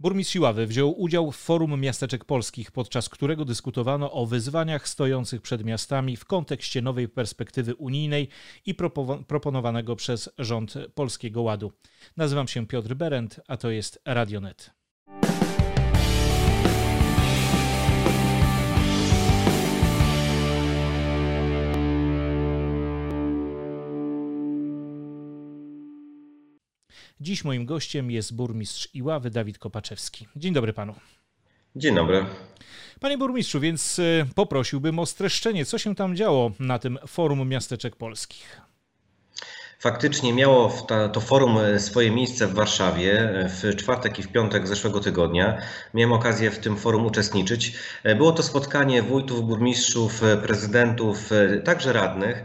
Burmistrz Iławy wziął udział w Forum Miasteczek Polskich, podczas którego dyskutowano o wyzwaniach stojących przed miastami w kontekście nowej perspektywy unijnej i proponowanego przez rząd Polskiego Ładu. Nazywam się Piotr Berend, a to jest Radionet. Dziś moim gościem jest burmistrz Iławy Dawid Kopaczewski. Dzień dobry panu. Dzień dobry. Panie burmistrzu, więc e, poprosiłbym o streszczenie, co się tam działo na tym forum miasteczek polskich. Faktycznie miało to forum e, swoje miejsce w Warszawie e, w czwartek i w piątek zeszłego tygodnia. Miałem okazję w tym forum uczestniczyć. Było to spotkanie wójtów, burmistrzów, prezydentów, także radnych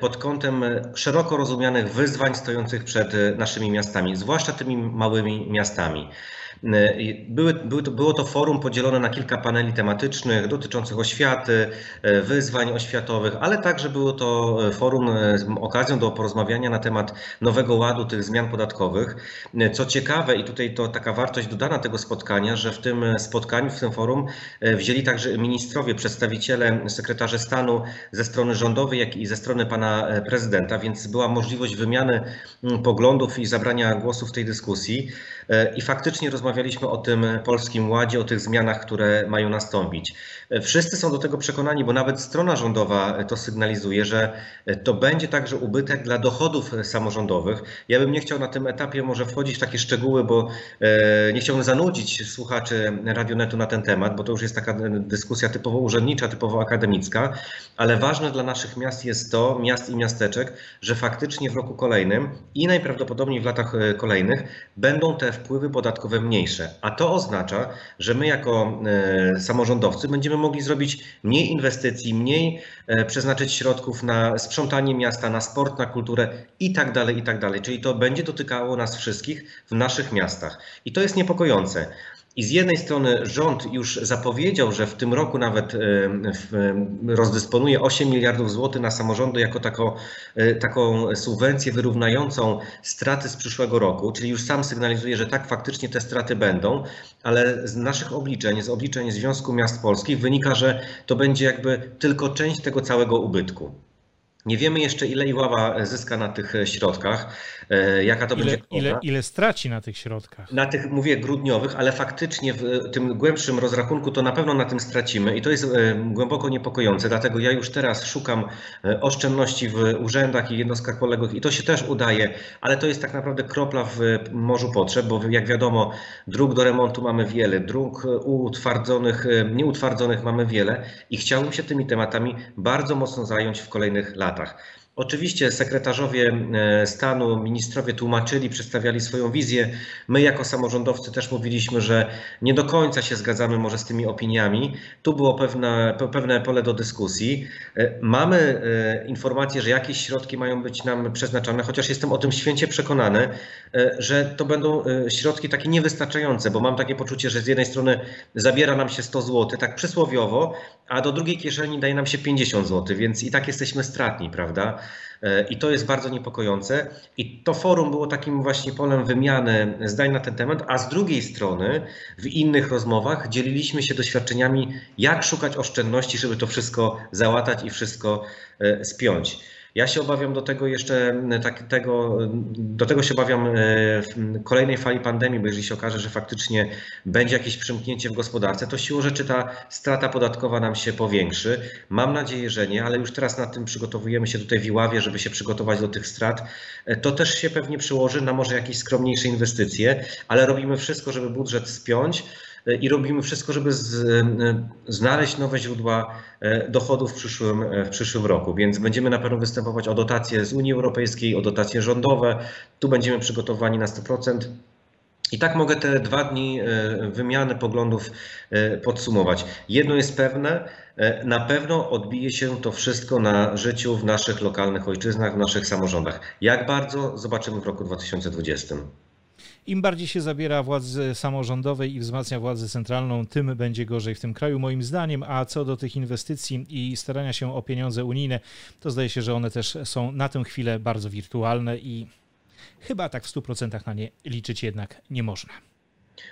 pod kątem szeroko rozumianych wyzwań stojących przed naszymi miastami, zwłaszcza tymi małymi miastami. E, były, były to, było to forum podzielone na kilka paneli tematycznych dotyczących oświaty, e, wyzwań oświatowych, ale także było to e, forum okazją do porozmawiania na temat nowego ładu tych zmian podatkowych. Co ciekawe, i tutaj to taka wartość dodana tego spotkania, że w tym spotkaniu, w tym forum wzięli także ministrowie, przedstawiciele, sekretarze stanu ze strony rządowej, jak i ze strony pana prezydenta, więc była możliwość wymiany poglądów i zabrania głosu w tej dyskusji. I faktycznie rozmawialiśmy o tym polskim ładzie, o tych zmianach, które mają nastąpić. Wszyscy są do tego przekonani, bo nawet strona rządowa to sygnalizuje, że to będzie także ubytek dla dochodów samorządowych. Ja bym nie chciał na tym etapie może wchodzić w takie szczegóły, bo e, nie chciałbym zanudzić słuchaczy Radionetu na ten temat, bo to już jest taka dyskusja typowo urzędnicza, typowo akademicka, ale ważne dla naszych miast jest to, miast i miasteczek, że faktycznie w roku kolejnym i najprawdopodobniej w latach e, kolejnych będą te wpływy podatkowe mniejsze. A to oznacza, że my jako e, samorządowcy będziemy mogli zrobić mniej inwestycji, mniej e, przeznaczyć środków na sprzątanie miasta, na sport, na kulturę i tak dalej, i tak dalej. Czyli to będzie dotykało nas wszystkich w naszych miastach. I to jest niepokojące. I z jednej strony rząd już zapowiedział, że w tym roku nawet e, rozdysponuje 8 miliardów złotych na samorządy jako taką, e, taką subwencję wyrównającą straty z przyszłego roku, czyli już sam sygnalizuje, że tak faktycznie te straty będą, ale z naszych obliczeń, z obliczeń Związku Miast Polskich wynika, że to będzie jakby tylko część tego całego ubytku. Nie wiemy jeszcze, ile Iława zyska na tych środkach, e, jaka to ile, będzie kwota. Ile, ile straci na tych środkach? Na tych, mówię, grudniowych, ale faktycznie w tym głębszym rozrachunku to na pewno na tym stracimy i to jest e, głęboko niepokojące. Dlatego ja już teraz szukam e, oszczędności w urzędach i jednostkach poległych i to się też udaje, ale to jest tak naprawdę kropla w morzu potrzeb, bo jak wiadomo, dróg do remontu mamy wiele, dróg utwardzonych, nieutwardzonych mamy wiele i chciałbym się tymi tematami bardzo mocno zająć w kolejnych latach latach. Oczywiście sekretarzowie e, stanu, ministrowie tłumaczyli, przedstawiali swoją wizję. My jako samorządowcy też mówiliśmy, że nie do końca się zgadzamy może z tymi opiniami. Tu było pewne, pewne pole do dyskusji. E, mamy e, informację, że jakieś środki mają być nam przeznaczone, chociaż jestem o tym święcie przekonany, że to będą środki takie niewystarczające, bo mam takie poczucie, że z jednej strony zabiera nam się 100 zł, tak przysłowiowo, a do drugiej kieszeni daje nam się 50 zł, więc i tak jesteśmy stratni, prawda? E, I to jest bardzo niepokojące. I to forum było takim właśnie polem wymiany zdań na ten temat, a z drugiej strony w innych rozmowach dzieliliśmy się doświadczeniami, jak szukać oszczędności, żeby to wszystko załatać i wszystko e, spiąć. Ja się obawiam do tego jeszcze, tak, tego, do tego się obawiam e, w kolejnej fali pandemii, bo jeżeli się okaże, że faktycznie będzie jakieś przymknięcie w gospodarce, to siłą rzeczy ta strata podatkowa nam się powiększy. Mam nadzieję, że nie, ale już teraz nad tym przygotowujemy się tutaj w Iławie, żeby się przygotować do tych strat. E, to też się pewnie przełoży na może jakieś skromniejsze inwestycje, ale robimy wszystko, żeby budżet spiąć i robimy wszystko, żeby z, e, znaleźć nowe źródła e, dochodów w przyszłym, e, w przyszłym roku. Więc będziemy na pewno występować o dotacje z Unii Europejskiej, o dotacje rządowe. Tu będziemy przygotowani na 100%. I tak mogę te dwa dni wymiany poglądów podsumować. Jedno jest pewne, na pewno odbije się to wszystko na życiu w naszych lokalnych ojczyznach, w naszych samorządach. Jak bardzo zobaczymy w roku 2020. Im bardziej się zabiera władzy samorządowej i wzmacnia władzę centralną, tym będzie gorzej w tym kraju, moim zdaniem. A co do tych inwestycji i starania się o pieniądze unijne, to zdaje się, że one też są na tę chwilę bardzo wirtualne i chyba tak w 100% na nie liczyć jednak nie można.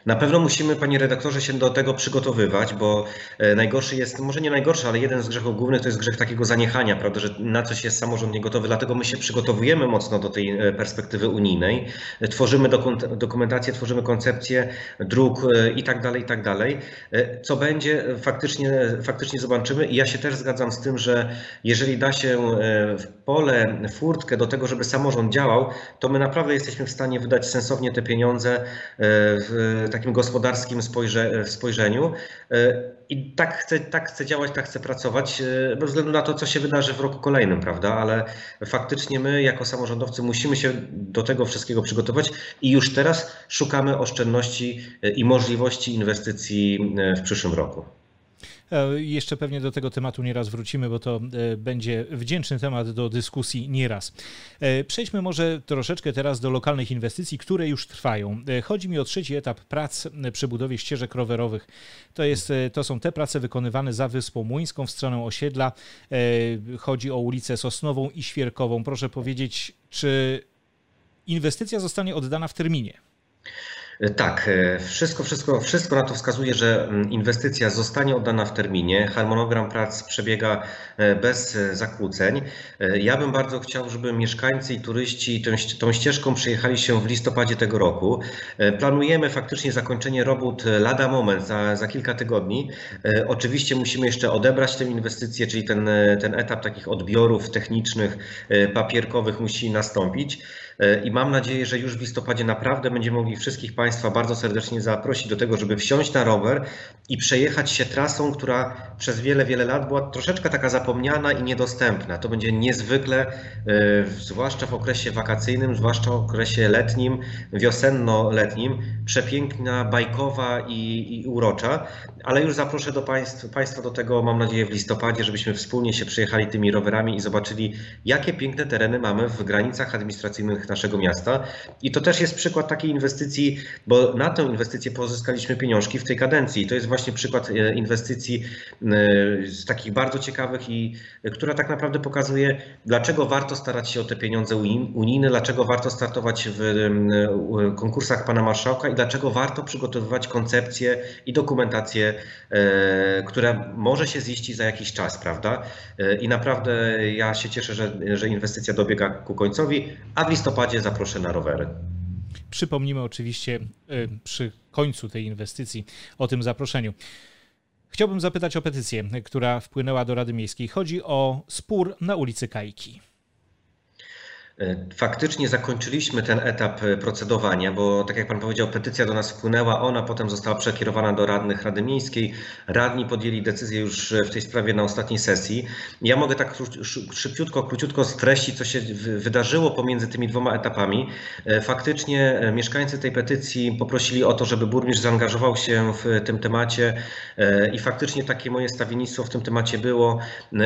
Na pewno musimy, panie redaktorze, się do tego przygotowywać, bo e, najgorszy jest, może nie najgorszy, ale jeden z grzechów głównych to jest grzech takiego zaniechania, prawda, że na coś jest samorząd niegotowy, dlatego my się przygotowujemy mocno do tej e, perspektywy unijnej, tworzymy dokumentację, tworzymy koncepcję dróg e, i tak dalej, i tak dalej. Co będzie, faktycznie, faktycznie zobaczymy i ja się też zgadzam z tym, że jeżeli da się pole, furtkę do tego, żeby samorząd działał, to my naprawdę jesteśmy w stanie wydać sensownie te pieniądze w takim gospodarskim spojrze, spojrzeniu. E, I tak chcę, tak chcę działać, tak chcę pracować, e, bez względu na to, co się wydarzy w roku kolejnym, prawda? Ale faktycznie my, jako samorządowcy, musimy się do tego wszystkiego przygotować i już teraz szukamy oszczędności e, i możliwości inwestycji w przyszłym roku. E, jeszcze pewnie do tego tematu nieraz wrócimy, bo to e, będzie wdzięczny temat do dyskusji nieraz. E, przejdźmy może troszeczkę teraz do lokalnych inwestycji, które już trwają. Chodzi mi o trzeci etap prac przy budowie ścieżek rowerowych. To, jest, to są te prace wykonywane za Wyspą Młyńską w stronę osiedla. Chodzi o ulicę Sosnową i Świerkową. Proszę powiedzieć, czy inwestycja zostanie oddana w terminie? Tak, e, wszystko, wszystko, wszystko na to wskazuje, że mm, inwestycja zostanie oddana w terminie. Harmonogram prac przebiega e, bez e, zakłóceń. Ja bym bardzo chciał, żeby mieszkańcy i turyści tą, tą ścieżką przyjechali się w listopadzie tego roku. Planujemy faktycznie zakończenie robót lada moment, za, za kilka tygodni. Oczywiście musimy jeszcze odebrać tę inwestycję, czyli ten, ten etap takich odbiorów technicznych, papierkowych musi nastąpić. E, i mam nadzieję, że już w listopadzie naprawdę będziemy mogli wszystkich Państwa bardzo serdecznie zaprosić do tego, żeby wsiąść na rower i przejechać się trasą, która przez wiele, wiele lat była troszeczkę taka zapomniana i niedostępna. To będzie niezwykle, e, zwłaszcza w okresie wakacyjnym, zwłaszcza w okresie letnim, wiosenno-letnim, przepiękna, bajkowa i, i urocza, ale już zaproszę do państw, Państwa do tego, mam nadzieję, w listopadzie, żebyśmy wspólnie się przejechali tymi rowerami i zobaczyli, jakie piękne tereny mamy w granicach administracyjnych naszego miasta. I to też jest przykład takiej inwestycji, bo na tę inwestycję pozyskaliśmy pieniążki w tej kadencji. To jest właśnie przykład e, inwestycji e, z takich bardzo ciekawych i e, która tak naprawdę pokazuje, dlaczego warto starać się o te pieniądze unijne, dlaczego warto startować w konkursach pana marszałka i dlaczego warto przygotowywać koncepcję i dokumentację, która może się ziścić za jakiś czas, prawda? I naprawdę ja się cieszę, że, że inwestycja dobiega ku końcowi, a w listopadzie listopadzie zaproszę na rowery. Przypomnimy oczywiście y, przy końcu tej inwestycji o tym zaproszeniu. Chciałbym zapytać o petycję, która wpłynęła do Rady Miejskiej. Chodzi o spór na ulicy Kajki. E, faktycznie zakończyliśmy ten etap e, procedowania, bo tak jak Pan powiedział, petycja do nas wpłynęła, ona potem została przekierowana do radnych Rady Miejskiej. Radni podjęli decyzję już e, w tej sprawie na ostatniej sesji. Ja mogę tak szybciutko, króciutko streścić, co się wydarzyło pomiędzy tymi dwoma etapami. Faktycznie mieszkańcy tej petycji poprosili o to, żeby burmistrz zaangażował się w tym temacie i faktycznie takie moje stawiennictwo w tym temacie było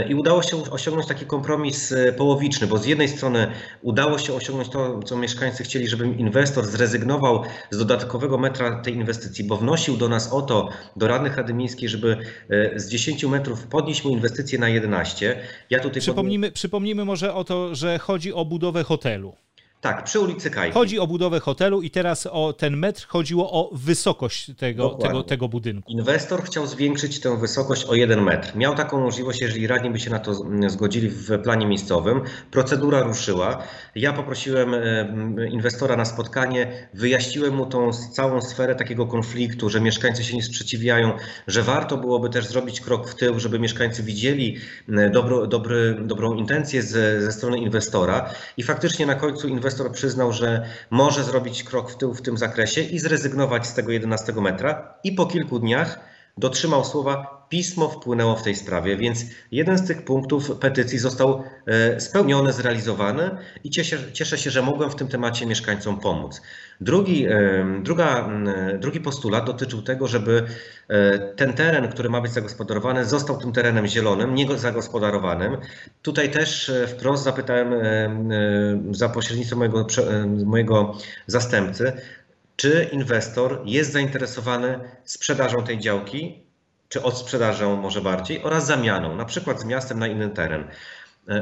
i udało się osiągnąć taki kompromis połowiczny, bo z jednej strony udało się osiągnąć to, co mieszkańcy chcieli, żeby inwestor zrezygnował z dodatkowego metra tej inwestycji, bo wnosił do nas o to, do radnych Rady Miejskiej, żeby e, z 10 metrów podnieść mu inwestycję na 11. Ja tutaj przypomnijmy, powiem... przypomnijmy może o to, że chodzi o budowę hotelu. Tak, przy ulicy Kajki. Chodzi o budowę hotelu i teraz o ten metr chodziło o wysokość tego, tego, tego budynku. Inwestor chciał zwiększyć tę wysokość o jeden metr. Miał taką możliwość, jeżeli radni by się na to zgodzili w planie miejscowym. Procedura ruszyła. Ja poprosiłem inwestora na spotkanie, wyjaśniłem mu tą całą sferę takiego konfliktu, że mieszkańcy się nie sprzeciwiają, że warto byłoby też zrobić krok w tył, żeby mieszkańcy widzieli dobro, dobry, dobrą intencję ze, ze strony inwestora. I faktycznie na końcu inwestor inwestor przyznał, że może zrobić krok w tył w tym zakresie i zrezygnować z tego 11 metra i po kilku dniach dotrzymał słowa, pismo wpłynęło w tej sprawie, więc jeden z tych punktów petycji został e, spełniony, zrealizowany i cieszę, cieszę się, że mogłem w tym temacie mieszkańcom pomóc. Drugi, e, druga, drugi postulat dotyczył tego, żeby e, ten teren, który ma być zagospodarowany, został tym terenem zielonym, nie zagospodarowanym. Tutaj też wprost zapytałem za pośrednictwem mojego, mojego zastępcy, czy inwestor jest zainteresowany sprzedażą tej działki, czy odsprzedażą może bardziej, oraz zamianą, na przykład z miastem na inny teren.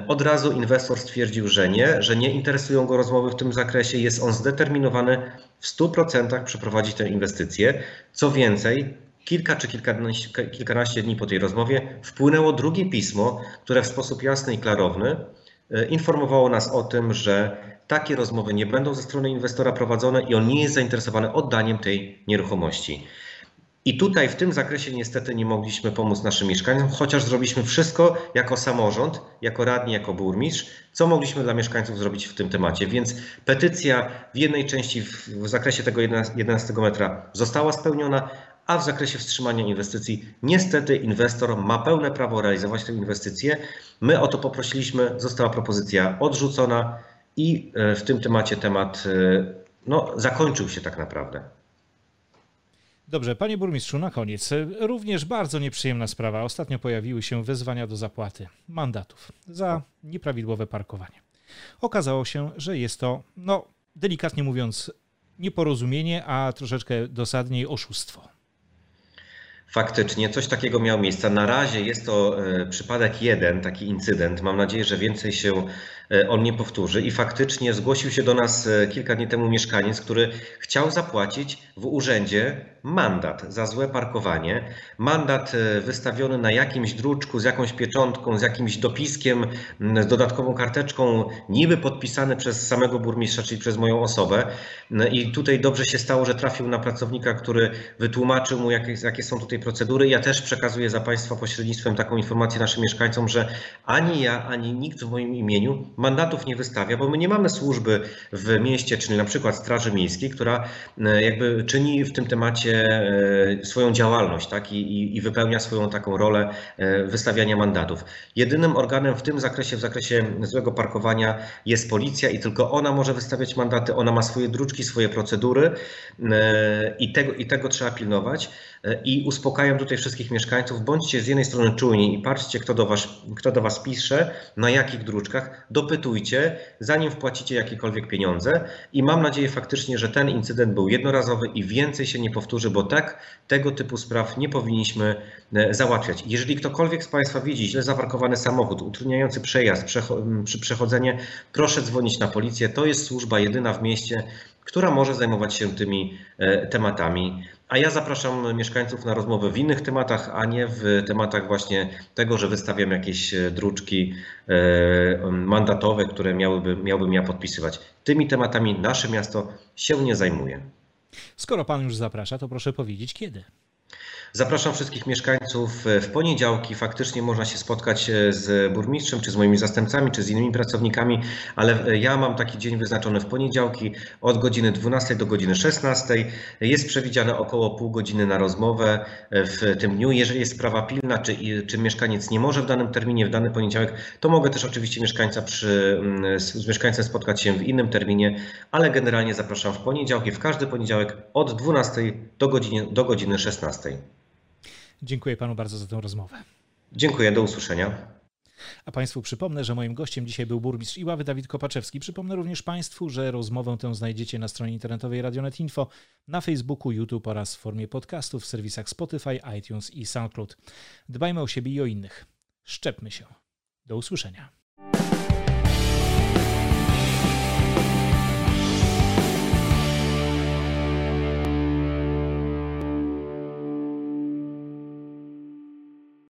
Od razu inwestor stwierdził, że nie, że nie interesują go rozmowy w tym zakresie. Jest on zdeterminowany w 100% przeprowadzić tę inwestycję. Co więcej, kilka czy kilkanaście, kilkanaście dni po tej rozmowie wpłynęło drugie pismo, które w sposób jasny i klarowny e, informowało nas o tym, że takie rozmowy nie będą ze strony inwestora prowadzone i on nie jest zainteresowany oddaniem tej nieruchomości. I tutaj w tym zakresie niestety nie mogliśmy pomóc naszym mieszkańcom, chociaż zrobiliśmy wszystko jako samorząd, jako radni, jako burmistrz, co mogliśmy dla mieszkańców zrobić w tym temacie. Więc petycja w jednej części w, w zakresie tego 11 metra została spełniona, a w zakresie wstrzymania inwestycji niestety inwestor ma pełne prawo realizować tę inwestycję. My o to poprosiliśmy, została propozycja odrzucona i e, w tym temacie temat e, no, zakończył się tak naprawdę. Dobrze, panie burmistrzu, na koniec. Również bardzo nieprzyjemna sprawa. Ostatnio pojawiły się wezwania do zapłaty mandatów za nieprawidłowe parkowanie. Okazało się, że jest to, no, delikatnie mówiąc, nieporozumienie, a troszeczkę dosadniej oszustwo. Faktycznie coś takiego miało miejsce. Na razie jest to e, przypadek jeden, taki incydent. Mam nadzieję, że więcej się e, on nie powtórzy. I faktycznie zgłosił się do nas e, kilka dni temu mieszkaniec, który chciał zapłacić w urzędzie mandat za złe parkowanie. Mandat wystawiony na jakimś druczku z jakąś pieczątką, z jakimś dopiskiem, z dodatkową karteczką, niby podpisany przez samego burmistrza, czyli przez moją osobę. I tutaj dobrze się stało, że trafił na pracownika, który wytłumaczył mu, jakie, jakie są tutaj procedury. Ja też przekazuję za Państwa pośrednictwem taką informację naszym mieszkańcom, że ani ja, ani nikt w moim imieniu mandatów nie wystawia, bo my nie mamy służby w mieście, czyli na przykład Straży Miejskiej, która e, jakby czyni w tym temacie e, swoją działalność tak? I, i wypełnia swoją taką rolę e, wystawiania mandatów. Jedynym organem w tym zakresie, w zakresie złego parkowania jest policja i tylko ona może wystawiać mandaty, ona ma swoje druczki, swoje procedury i tego, i tego trzeba pilnować i uspokajam tutaj wszystkich mieszkańców, bądźcie z jednej strony czujni i patrzcie, kto do, was, kto do Was pisze, na jakich druczkach, dopytujcie, zanim wpłacicie jakiekolwiek pieniądze i mam nadzieję faktycznie, że ten incydent był jednorazowy i więcej się nie powtórzy, bo tak tego typu spraw nie powinniśmy e, załatwiać. Jeżeli ktokolwiek z Państwa widzi źle zaparkowany samochód, utrudniający przejazd, przy przechodzenie, proszę dzwonić na policję. To jest służba jedyna w mieście, która może zajmować się tymi e, tematami. A ja zapraszam mieszkańców na rozmowę w innych tematach, a nie w tematach właśnie tego, że wystawiam jakieś e, druczki e, mandatowe, które miałyby, miałbym ja podpisywać. Tymi tematami nasze miasto się nie zajmuje. Skoro pan już zaprasza, to proszę powiedzieć kiedy. Zapraszam wszystkich mieszkańców w poniedziałki. Faktycznie można się spotkać e, z burmistrzem, czy z moimi zastępcami, czy z innymi pracownikami, ale e, ja mam taki dzień wyznaczony w poniedziałki od godziny 12 do godziny 16. Jest przewidziane około pół godziny na rozmowę e, w tym dniu. Jeżeli jest sprawa pilna, czy, czy mieszkaniec nie może w danym terminie, w dany poniedziałek, to mogę też oczywiście mieszkańca przy, mm, z mieszkańcem spotkać się w innym terminie, ale generalnie zapraszam w poniedziałki, w każdy poniedziałek od 12 do godziny, do godziny 16. Dziękuję panu bardzo za tę rozmowę. Dziękuję, do usłyszenia. A Państwu przypomnę, że moim gościem dzisiaj był burmistrz Iławy Dawid Kopaczewski. Przypomnę również Państwu, że rozmowę tę znajdziecie na stronie internetowej Radionet Info, na Facebooku, YouTube oraz w formie podcastów w serwisach Spotify, iTunes i SoundCloud. Dbajmy o siebie i o innych. Szczepmy się. Do usłyszenia.